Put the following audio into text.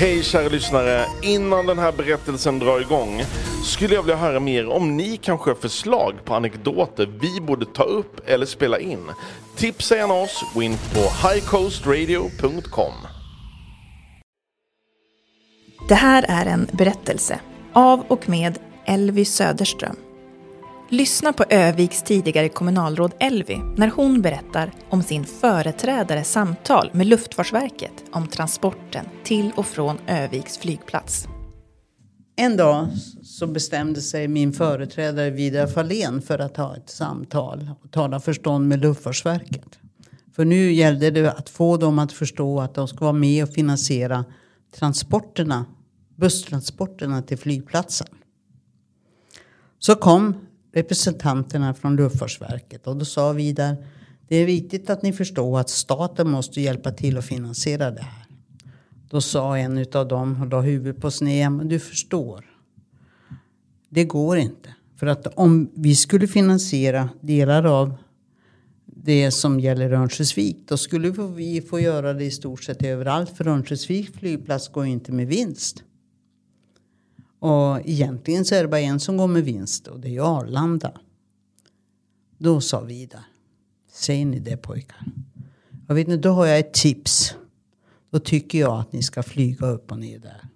Hej kära lyssnare! Innan den här berättelsen drar igång skulle jag vilja höra mer om ni kanske har förslag på anekdoter vi borde ta upp eller spela in. Tipsa gärna oss, gå in på highcoastradio.com. Det här är en berättelse av och med Elvy Söderström. Lyssna på Öviks tidigare kommunalråd Elvy när hon berättar om sin företrädares samtal med Luftfartsverket om transporten till och från Öviks flygplats. En dag så bestämde sig min företrädare Vidar Fahlén för att ha ett samtal och tala förstånd med Luftfartsverket. För nu gällde det att få dem att förstå att de ska vara med och finansiera transporterna, busstransporterna till flygplatsen. Så kom representanterna från Luftfartsverket och då sa vi där, det är viktigt att ni förstår att staten måste hjälpa till att finansiera det här. Då sa en av dem och la huvudet på sned. Men du förstår. Det går inte. För att om vi skulle finansiera delar av det som gäller Örnsköldsvik. Då skulle vi få göra det i stort sett överallt. För Örnsköldsvik flygplats går inte med vinst. Och egentligen så är det bara en som går med vinst och det är Arlanda. Då sa Vidar. Säger ni det pojkar? Jag vet inte, då har jag ett tips. Då tycker jag att ni ska flyga upp och ner där.